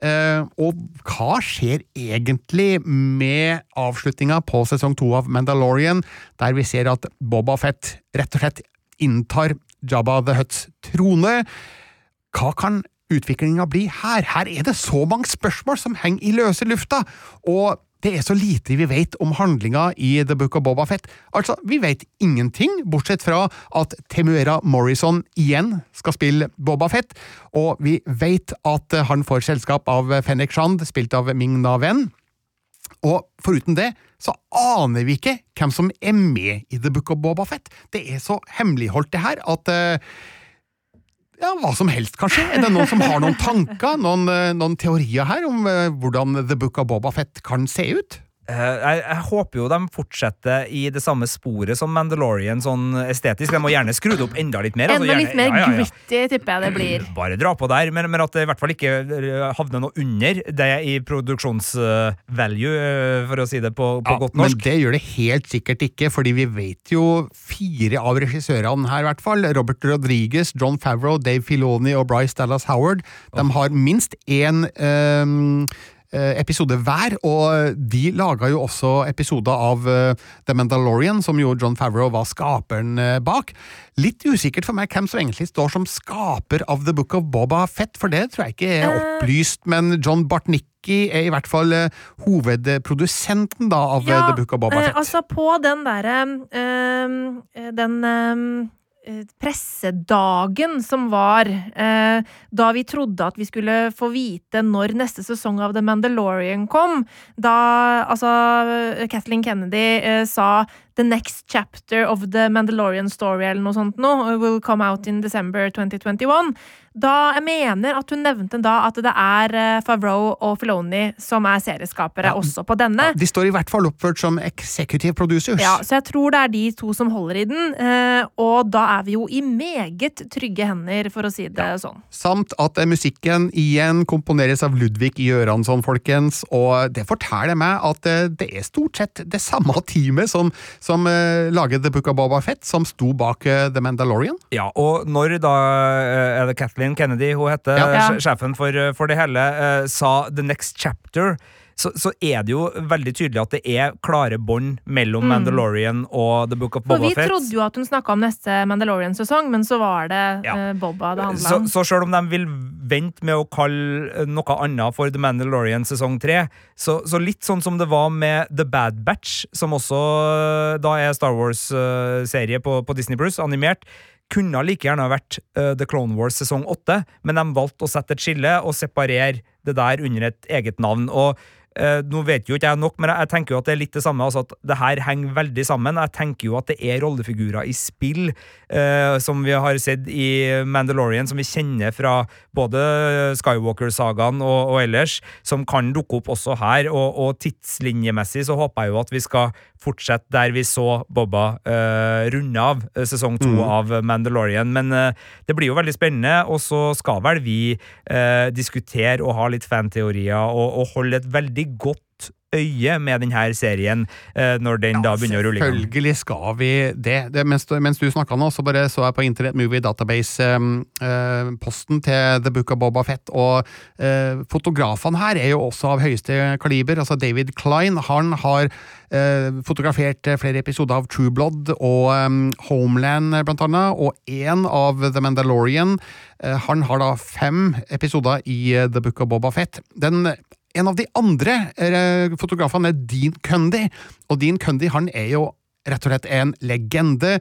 Eh, og hva skjer egentlig med avslutninga på sesong to av Mandalorian, der vi ser at Boba Fett rett og slett inntar Jabba the Hutts trone? Hva kan utviklinga bli her? Her er det så mange spørsmål som henger i løse lufta, og det er så lite vi vet om handlinga i The Book of Boba Fett. Altså, vi vet ingenting, bortsett fra at Temuera Morrison igjen skal spille Boba Fett, og vi vet at han får selskap av Fennec Shand, spilt av Ming Na Wen. Og foruten det, så aner vi ikke hvem som er med i The Book of Boba Fett. Det er så hemmeligholdt, det her, at eh, ja, hva som helst, kanskje. Er det noen som har noen tanker, noen, eh, noen teorier her om eh, hvordan The Book of Boba Fett kan se ut? Eh, jeg, jeg håper jo de fortsetter i det samme sporet som Mandalorian, sånn estetisk. De må gjerne skru det opp enda litt mer. altså, Enda gjerne- litt mer ja, ja, ja. gritty, tipper jeg det blir. *clears throat* Bare dra på der, men, men at det i hvert fall ikke eh, havner noe under det i produksjonsvalue, eh, for å si det på, på Ja, godt men det gjør det helt sikkert ikke, fordi vi vet jo fire av regissørene her, i hvert fall. Robert Rodriguez, John Favreau, Dave Filoni og Bryce Dallas Howard. De har minst én ehm, eh, episode hver, og de laga jo også episoder av eh, The Mandalorian, som jo John Favreau var skaperen eh, bak. Litt usikkert for meg hvem som egentlig står som skaper av The Book of Boba Fett, for det tror jeg ikke er opplyst, men John Bartnicki er i hvert fall eh, hovedprodusenten da av ja, The Book of Boba eh, Fett. altså på den derre eh, Den eh, pressedagen som var eh, da vi trodde at vi skulle få vite når neste sesong av The Mandalorian kom, da altså Kathleen Kennedy eh, sa The next chapter of The Mandalorian story eller noe sånt nå, will come out in December 2021. Da, jeg mener at hun nevnte da at det er eh, Favreau og Filoni som er serieskapere Ja. også på denne. De står i hvert fall oppført som executive producers. Ja, så jeg tror det er de to som holder i den, eh, og da er vi jo i meget trygge hender, for å si det sånn. Samt at eh, musikken igjen komponeres av Ludvig Göransson, folkens, og det forteller meg at det er stort sett det samme *laughs* teamet som, som eh, laget The Book of Boba Fett, som sto bak eh, The Mandalorian. Ja, og når da eh, er det Kathleen Kennedy hun heter, Ja. Ja. sj- sjefen for, eh, for det hele, eh, sa 'the next chapter', så, så er det jo veldig tydelig at det er klare bånd mellom Mm. Mandalorian og The Book of For Boba vi trodde jo at hun snakka om neste Mandalorian-sesong, men så var det eh, Boba det handla Så, om. så selv om de vil vente med å kalle noe annet for The Mandalorian sesong tre, så, så litt sånn som det var med The Bad Batch, som også eh, da er Star Wars-serie på, på Disney Bruce, animert, kunne like gjerne ha vært uh, The Clone Wars sesong åtte, men de valgte å sette et skille og separere det der under et eget navn. og eh, nå vet jo ikke jeg nok, men jeg, tenker jo at det er litt det samme. altså at Det her henger veldig sammen. Jeg tenker jo at det er rollefigurer i spill, eh, som vi har sett i Mandalorian, som vi kjenner fra både Skywalker-sagaen og, og ellers, som kan dukke opp også her. Og, og tidslinjemessig så håper jeg jo at vi skal fortsette der vi så Bobba uh, runde av eh, sesong to Mm. av Mandalorian. Men uh, det blir jo veldig spennende, og så skal vel vi uh, diskutere og ha litt fanteorier og, og holde et veldig godt øye med denne serien eh, når den da begynner å rulle i gang. Selvfølgelig skal vi det. det mens, mens du snakka nå, så bare så jeg på Internet Movie Database-posten til The Book of Boba Fett, og eh, fotografene her er jo også av høyeste kaliber. Altså David Klein han har eh, fotografert eh, flere episoder av True Blood og eh, Homeland, eh, blant annet, og én av The Mandalorian. Eh, han har da fem episoder i eh, The Book of Boba Fett. Den en av de andre eh, fotografene er Dean Cundy, og Dean Cundy han er jo rett og slett en legende.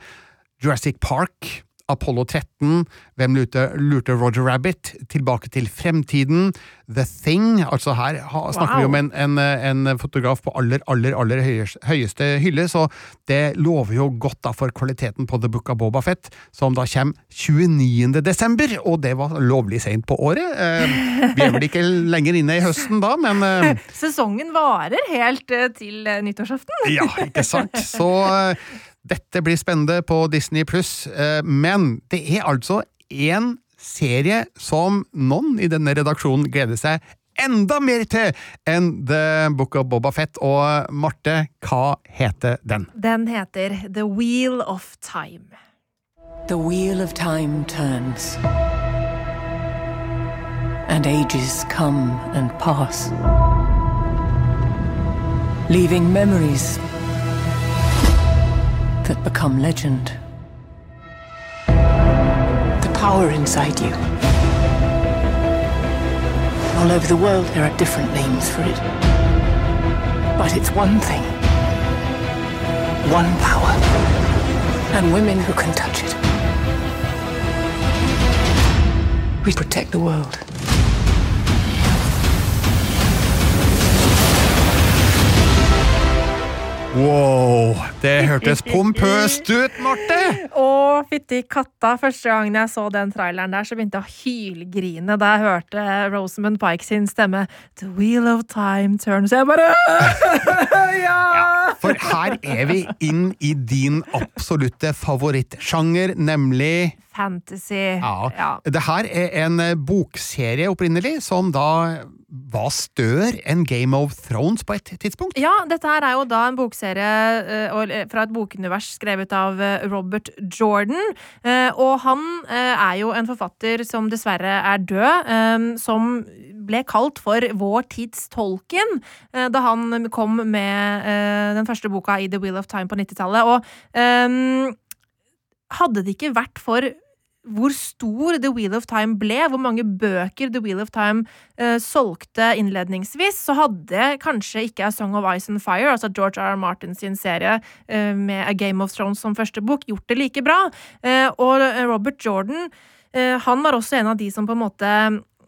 Jurassic Park, Apollo 13, Hvem lurte, lurte Roger Rabbit, Tilbake til fremtiden, The Thing Altså her ha, snakker vi om en, en, en fotograf på aller, aller, aller høyeste, høyeste hylle, så det lover jo godt da for kvaliteten på The Book of Boba Fett, som da kommer 29. desember, og det var lovlig seint på året. Eh, vi er vel ikke lenger inne i høsten da, men eh, *laughs* Sesongen varer helt eh, til eh, nyttårsaften. ja, ikke sant? *laughs* Så eh, dette blir spennende på Disney pluss, men det er altså én serie som noen i denne redaksjonen gleder seg enda mer til enn The Book of Boba Fett. Og Marte, hva heter den? Den heter The Wheel of Time. The wheel of time turns. And ages come and pass. Leaving memories that become legend. The power inside you. All over the world, there are different names for it. But it's one thing one power. And women who can touch it. We protect the world. Wow, det hørtes pompøst ut, Marte! *laughs* Å, fytti katta. Første gangen jeg så den traileren der, så begynte jeg å hylgrine da jeg hørte Rosamund Pike sin stemme. The wheel of time turns. Jeg bare *laughs* Ja! For her er vi inn i din absolutte favorittsjanger, nemlig Fantasy. Ja. Det her er en bokserie opprinnelig, som da var større enn Game of Thrones på et tidspunkt. Ja, dette her er jo da en bokserie eh, og- fra et bokunivers skrevet av eh, Robert Jordan. Eh, Og han eh, er jo en forfatter som dessverre er død, eh, som ble kalt for vår tids Tolkien eh, da han kom med eh, den første boka i The Wheel of Time på 90-tallet. Og eh, hadde det ikke vært for hvor stor The Wheel of Time ble, hvor mange bøker The Wheel of Time uh, solgte innledningsvis, så hadde kanskje ikke A Song of Ice and Fire, altså George R. R. Martin sin serie uh, med A Game of Thrones som første bok, gjort det like bra. Uh, og Robert Jordan, han var også en av de som på en måte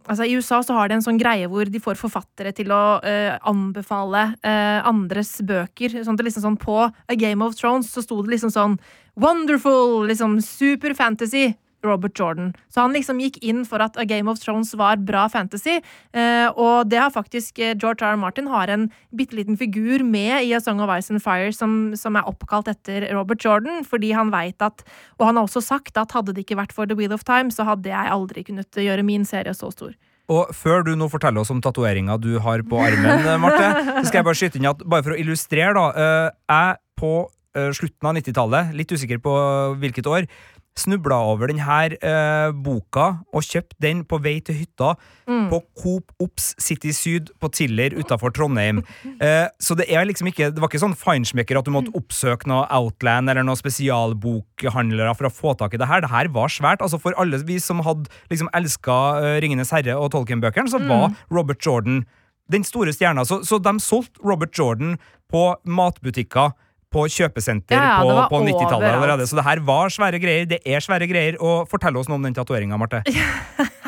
Altså I USA så har de en sånn greie hvor de får forfattere til å uh, anbefale uh, andres bøker. Sånn det liksom sånn På A Game of Thrones så sto det liksom sånn Wonderful! Liksom super fantasy. Robert Jordan. Så han liksom gikk inn for at A Game of Thrones var bra fantasy, eh, og det har faktisk eh, George R. R. Martin har en bitte liten figur med i A Song of Ice and Fire som, som er oppkalt etter Robert Jordan, fordi han veit at Og han har også sagt at hadde det ikke vært for The Wheel of Time, så hadde jeg aldri kunnet gjøre min serie så stor. Og før du nå forteller oss om tatoveringa du har på armen, eh, Marte, så skal jeg bare skyte inn at bare for å illustrere, da. Jeg på slutten av 90-tallet, litt usikker på hvilket år, snubla over denne eh, boka og kjøpte den på vei til hytta Mm. på Coop Ops City Syd på Tiller utafor Trondheim. *laughs* Eh, så det er liksom ikke Det var ikke sånn feinschmecker at du måtte oppsøke noe Outland eller noen spesialbokhandlere for å få tak i det her. Det her var svært. Altså For alle vi som hadde liksom elska uh, Ringenes herre og Tolkien-bøkene, så Mm. var Robert Jordan den store stjerna. Så, så de solgte Robert Jordan på matbutikker. På kjøpesenter Ja, ja, på, på 90-tallet allerede. Så det her var svære greier. Det er svære greier. Og fortell oss noe om den tatoveringa, Marte. *laughs*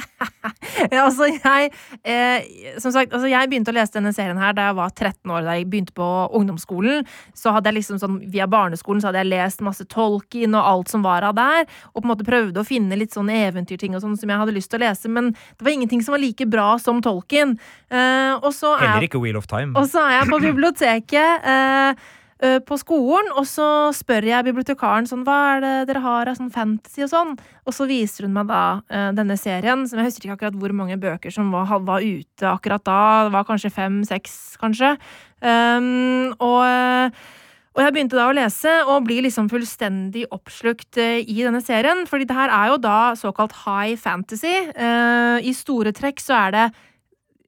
Ja, altså, jeg eh, Som sagt, altså, jeg begynte å lese denne serien her da jeg var 13 år. Da jeg begynte på ungdomsskolen. Så hadde jeg liksom sånn, Via barneskolen så hadde jeg lest masse Tolkien og alt som var av der. Og på en måte prøvde å finne litt sånne eventyrting og sånn som jeg hadde lyst til å lese. Men det var ingenting som var like bra som Tolkien. Eh, og så er Heller ikke Wheel of Time. og så er jeg på biblioteket eh, eh, på skolen, og så spør jeg bibliotekaren sånn Hva er det dere har av sånn fantasy og sånn? Og så viser hun meg da eh, denne serien, som jeg husker ikke akkurat hvor mange bøker som var, var ute akkurat da. Det var kanskje fem-seks, kanskje. Um, og eh, og jeg begynte da å lese og blir liksom fullstendig oppslukt eh, i denne serien. fordi det her er jo da såkalt high fantasy. Eh, I store trekk så er det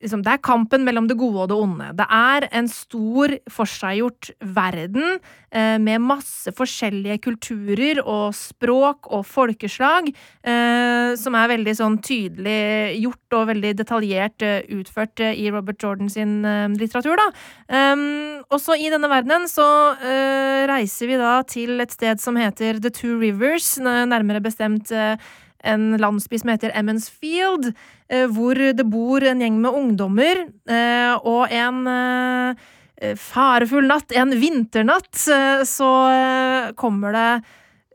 liksom, Det er kampen mellom det gode og det onde. Det er en stor, forseggjort verden eh, med masse forskjellige kulturer og språk og folkeslag, eh, som er veldig sånn tydelig gjort og veldig detaljert eh, utført eh, i Robert Jordan sin eh, litteratur, da. Um, også i denne verdenen så eh, reiser vi da til et sted som heter The Two Rivers, nærmere bestemt en landsby som heter Emmonsfield, Field, hvor det bor en gjeng med ungdommer eh, og en eh, eh, farefull natt, en vinternatt, eh, så eh, kommer det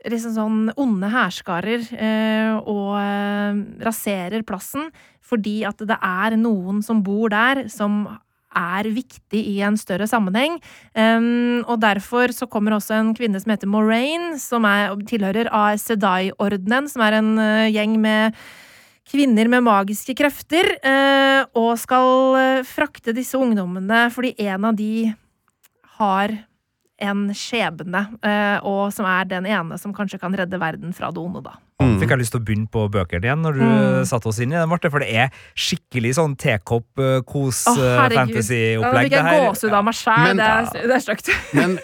liksom sånn onde hærskarer eh, og eh, raserer plassen fordi at det er noen som bor der, som er viktig i en større sammenheng. Um, og derfor så kommer også en kvinne som heter Moraine, som er, tilhører AS Sedai-ordenen, som er en uh, gjeng med kvinner med magiske krefter, eh, og skal eh, frakte disse ungdommene fordi en av de har en skjebne, og som er den ene som kanskje kan redde verden fra det onde, da. Fikk jeg lyst til å begynne på bøkene igjen når du Mm. satte oss inn i det, Marte. For det er skikkelig sånn tekopp, eh, eh, fantasy-opplegg. fikk jeg gåsehud av meg sjæl. Det, er- er stygt. *laughs* Men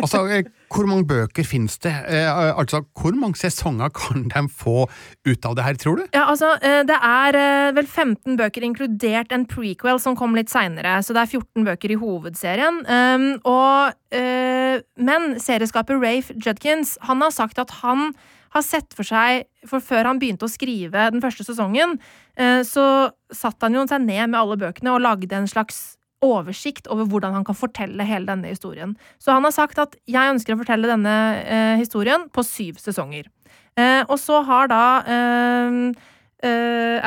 altså, eh, hvor mange bøker finnes det? Eh, altså, hvor mange sesonger kan de få ut av det her, tror du? Ja, altså, eh, det er eh, vel 15 bøker, inkludert en prequel som kom litt seinere. Så det er 14 bøker i hovedserien. Um, og, eh, men serieskaper Rafe Judkins han har sagt at han har sett for seg For før han begynte å skrive den første sesongen, eh, så satte han jo seg ned med alle bøkene og lagde en slags oversikt over hvordan han kan fortelle hele denne historien. Så han har sagt at jeg ønsker å fortelle denne eh, historien på syv sesonger. Eh, og så har da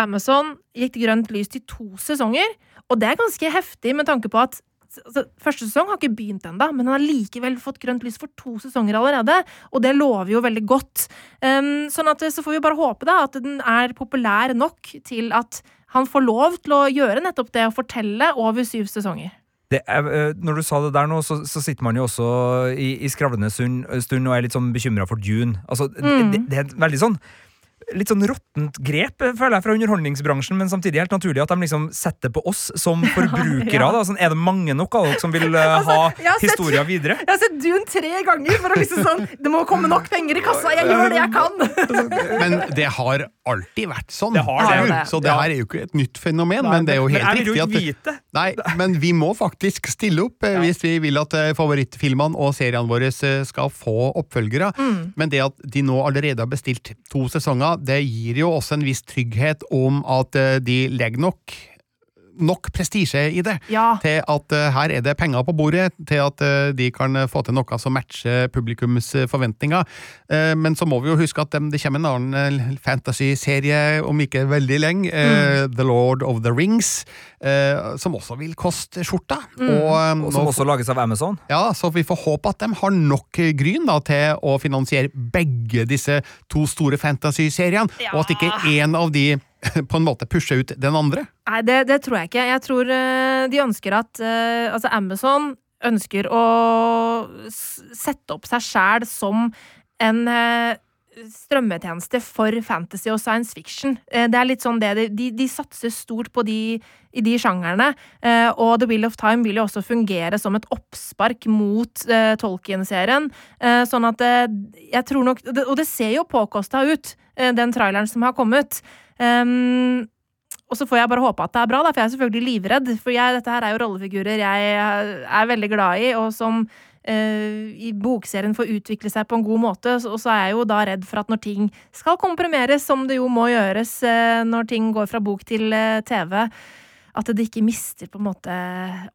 Amazon gitt grønt lys til to sesonger, og det er ganske heftig med tanke på at altså, Første sesong har ikke begynt ennå, men han har likevel fått grønt lys for to sesonger allerede. Og det lover jo veldig godt. Um, sånn at så får vi bare håpe da at den er populær nok til at han får lov til å gjøre nettopp det å fortelle over syv sesonger. Det er, eh, når du sa det der nå, så, så sitter man jo også i, i skravlende stund, stund og er litt sånn bekymra for Dune. Altså, Mm. det, det er veldig sånn Litt sånn råttent grep eh, føler jeg fra underholdningsbransjen, men samtidig helt naturlig at de liksom setter på oss som *laughs* forbrukere. Ja. da. Sånn, er det mange nok av dere som vil eh, *laughs* Altså, ha historier videre? Jeg har sett Dune tre ganger for å liksom sånn Det må komme nok penger i kassa, jeg gjør det jeg kan! *laughs* Men det har alltid vært sånn. Det har det. Skjul, Så det her er jo ikke et nytt fenomen, Nei, men det er jo helt riktig ikke at vite. Nei, men vi må faktisk stille opp ja. hvis vi vil at eh, favorittfilmene og seriene våre eh, skal få oppfølgere. Mm. Men det at de nå allerede har bestilt to sesonger, det gir jo også en viss trygghet om at eh, de legger nok nok prestisje i det, Ja. til at uh, her er det penger på bordet, til at uh, de kan eh, få til noe som matcher publikums eh, forventninger. Uh, men så må vi jo huske at um, det kommer en annen fantasy-serie om ikke veldig lenge, mm. The Lord of the Rings, eh, som også vil koste skjorta. Mm. Og, um, Og som nå også lages av Amazon. ja, så vi får håpe at de har nok gryn da, til å finansiere begge disse to store fantasy-seriene, og at ikke én av de på en måte pushe ut den andre. Nei, det, det tror jeg ikke. Jeg tror eh, de ønsker at eh, Altså, Amazon ønsker å sette opp seg sjæl som en eh, strømmetjeneste for fantasy og science fiction. Det er litt sånn det de, de, satser stort på de, i de sjangerne. Og The Wheel of Time vil jo også fungere som et oppspark mot eh, Tolkien-serien. Eh, sånn at eh, jeg tror nok Og det ser jo påkosta ut, den traileren som har kommet. Um, og så får jeg bare håpe at det er bra, da, for jeg er selvfølgelig livredd. For jeg, dette her er jo rollefigurer jeg er veldig glad i, og som eh, i bokserien får utvikle seg på en god måte. Og så er jeg jo da redd for at når ting skal komprimeres, som det jo må gjøres eh, når ting går fra bok til eh, TV, at det ikke mister på en måte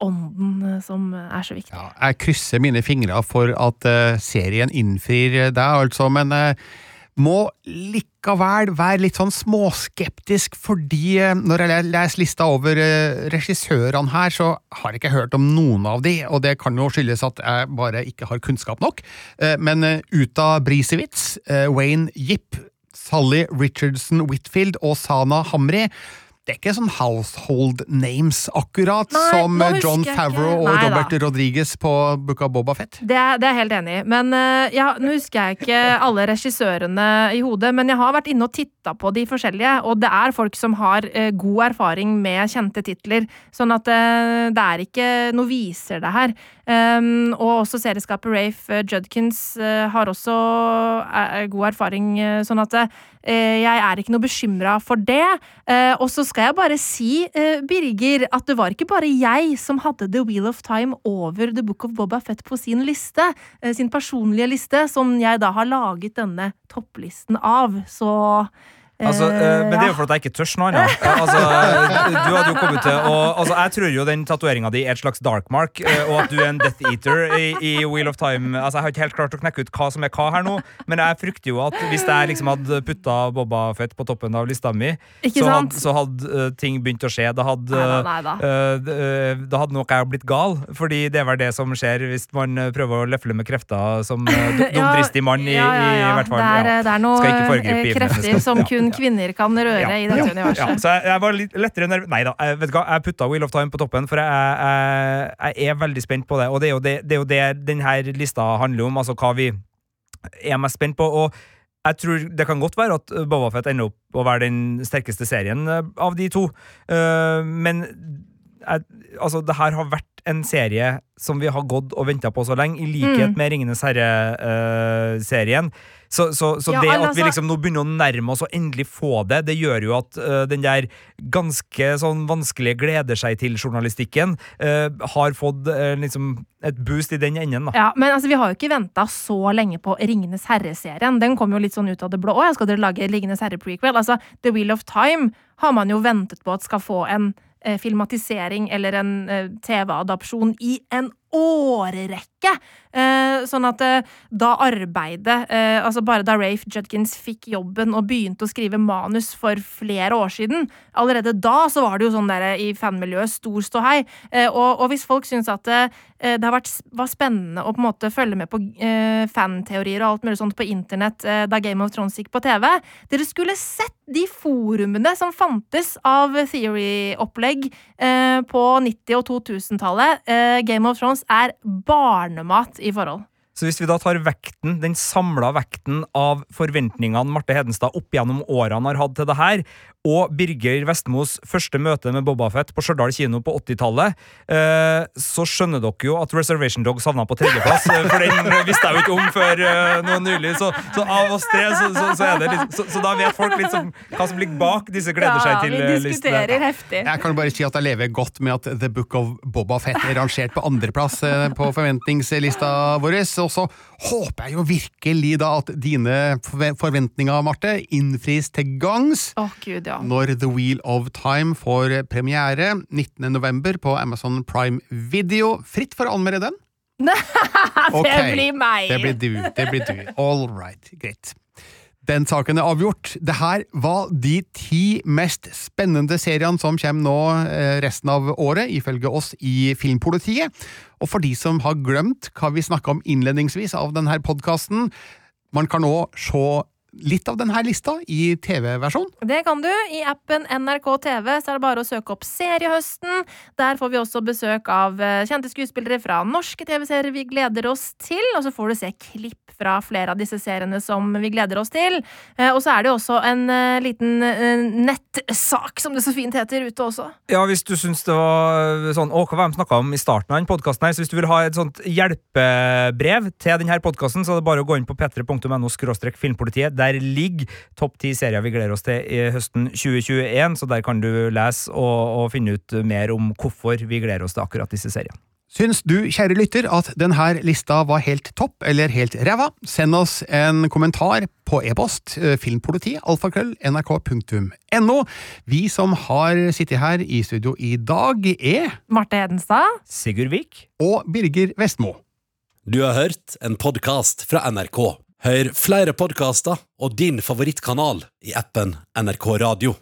ånden eh, som er så viktig. Jeg krysser mine fingre for at eh, serien innfrir deg, altså, men eh, må likevel være litt sånn småskeptisk, fordi eh, når jeg leser lista over eh, regissørene her, så har jeg ikke hørt om noen av de, og det kan jo skyldes at jeg bare ikke har kunnskap nok. Eh, Men Uta Brisewitz, Wayne Yip, Sally Richardson Whitfield og Sana Hamri det er ikke sånn household names, akkurat, Nei, som John. Favreau og Nei da. Robert Rodriguez på Book of Boba Fett. Det er, det er jeg helt enig i. Men eh, ja, Nå husker jeg ikke alle regissørene i hodet, men jeg har vært inne og titta på de forskjellige, og det er folk som har eh, god erfaring med kjente titler. Sånn at eh, det er ikke noe viser det her. Um, og også serieskaper Rafe eh, Judkins uh, har også uh, god erfaring, uh, sånn at jeg er ikke noe bekymra for det. Og så skal jeg bare si, Birger, at det var ikke bare jeg som hadde The Wheel of Time over The Book of Boba Fett på sin liste, sin personlige liste, som jeg da har laget denne topplisten av. Så Altså, eh, men det er jo fordi jeg ikke tør noe annet. *laughs* Eh, Altså, du hadde jo kommet til å altså, Jeg tror jo den tatoveringa di er et slags dark mark, eh, og at du er en Death Eater i, i Wheel of Time. Altså, Jeg har ikke helt klart å knekke ut hva som er hva her nå, men jeg frykter jo at hvis jeg liksom hadde putta Boba Fett på toppen av lista mi, så hadde, så hadde eh, ting begynt å skje. Da hadde, eh, d- eh, da hadde nok jeg blitt gal, fordi det er vel det som skjer hvis man eh, prøver å løfle med krefter som *laughs* uh, dumdristig mann, i, ja, ja, ja. i hvert fall. Det er, ja. det er noe Skal ikke foregripe eh, begivenhetene. krefter som kun kvinner kan røre i dette universet. Ja, så jeg, jeg var litt lettere nerv... Nei da, jeg, vet du hva, jeg putta Wheel of Time på toppen, for jeg, jeg, jeg er veldig spent på det. Og det er jo det, det, er jo det denne lista handler om, altså hva vi er mest spent på. Og jeg tror det kan godt være at Boba Fett ender opp å være den sterkeste serien eh, av de to, Eh, men jeg, altså, det her har vært en serie som vi har gått og venta på så lenge, i likhet Mm. med Ringenes herre-serien. så så, så Ja, det altså- at vi liksom nå begynner å nærme oss og endelig få det, det gjør jo at uh, den der ganske sånn vanskelige gleder seg til-journalistikken uh, har fått eh, liksom et boost i den enden, da. Ja, men altså, vi har jo ikke venta så lenge på Ringenes herre-serien. Den kom jo litt sånn ut av det blå. Å, skal dere lage Ringenes herre-prequel? Altså, The Wheel of Time har man jo ventet på at skal få en eh, filmatisering eller en eh, TV-adopsjon i en årrekke. Eh, sånn at eh, da arbeidet eh, Altså bare da Rafe Judkins fikk jobben og begynte å skrive manus for flere år siden, allerede da så var det jo sånn der i fanmiljøet stor ståhei. Eh, og, og hvis folk syns at det, eh, det har vært, var spennende å på en måte følge med på eh, fanteorier og alt mulig sånt på internett eh, da Game of Thrones gikk på TV Dere skulle sett de forumene som fantes av theory-opplegg eh, på 90- og 2000-tallet. Eh, Game of Thrones er barnemat i forhold. Så hvis vi da tar vekten, den samla vekten av forventningene Marte Hedenstad opp gjennom årene har hatt til det her, og Birger Vestmos første møte med Bobafett på Stjørdal kino på 80-tallet, eh, så skjønner dere jo at Reservation Dog savna på tredjeplass, eh, for den visste jeg jo ikke om før eh, nå nylig. Så, så av oss tre, så, så, så er det litt så, så da vet folk liksom hva som ligger bak disse gleder seg til-listene. heftig. Jeg kan bare si at jeg lever godt med at The Book of Boba Fett er rangert på andreplass eh, på forventningslista vår. Og så håper jeg jo virkelig da at dine forventninger, Marte, innfris til gangs. oh, gud, ja. Når The Wheel of Time får premiere 19. november på Amazon Prime Video. Fritt for å anmelde den. *laughs* det okay. blir meg! Det blir du. Det blir du. All right, greit. Den saken er avgjort. Det her var de ti mest spennende seriene som kommer nå eh, resten av året, ifølge oss i Filmpolitiet. Og for de som har glemt hva vi snakka om innledningsvis av denne podkasten, man kan nå se litt av denne lista i TV-versjon. Det kan du. I appen NRK TV så er det bare å søke opp Seriehøsten. Der får vi også besøk av eh, kjente skuespillere fra norske TV-serier vi gleder oss til. Og så får du se klipp fra flere av disse seriene som vi gleder oss til. Eh, Og så er det jo også en eh, liten eh, nettsak, som det så fint heter, ute også. Ja, hvis du syns det var sånn Å, hva snakka om i starten av den podkasten her? Så hvis du vil ha et sånt hjelpebrev til denne podkasten, så er det bare å gå inn på p3.no filmpolitiet. Der ligger topp ti serier vi gleder oss til i høsten 2021, så der kan du lese og, og finne ut mer om hvorfor vi gleder oss til akkurat disse seriene. Syns du, kjære lytter, at denne lista var helt topp eller helt ræva? Send oss en kommentar på e-post eh, filmpoliti, alfakrøll, nrk.no. Vi som har sittet her i studio i dag, er Marte Hedenstad. Sigurd Vik. Og Birger Vestmo. Du har hørt en podkast fra NRK. Hør flere podkaster og din favorittkanal i appen NRK Radio.